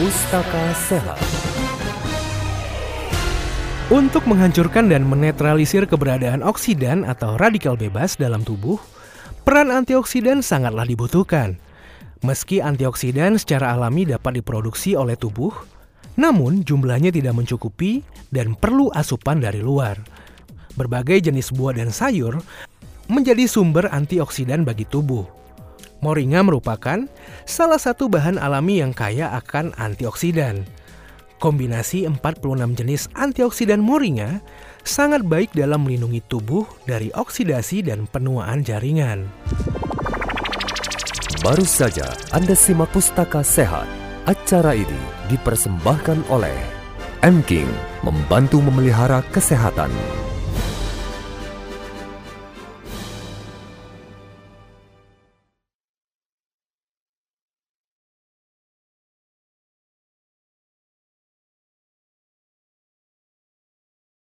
Pustaka Sehat. Untuk menghancurkan dan menetralisir keberadaan oksidan atau radikal bebas dalam tubuh, peran antioksidan sangatlah dibutuhkan. Meski antioksidan secara alami dapat diproduksi oleh tubuh, namun jumlahnya tidak mencukupi dan perlu asupan dari luar. Berbagai jenis buah dan sayur menjadi sumber antioksidan bagi tubuh. Moringa merupakan salah satu bahan alami yang kaya akan antioksidan. Kombinasi 46 jenis antioksidan moringa sangat baik dalam melindungi tubuh dari oksidasi dan penuaan jaringan. Baru saja Anda simak Pustaka Sehat. Acara ini dipersembahkan oleh M King, membantu memelihara kesehatan.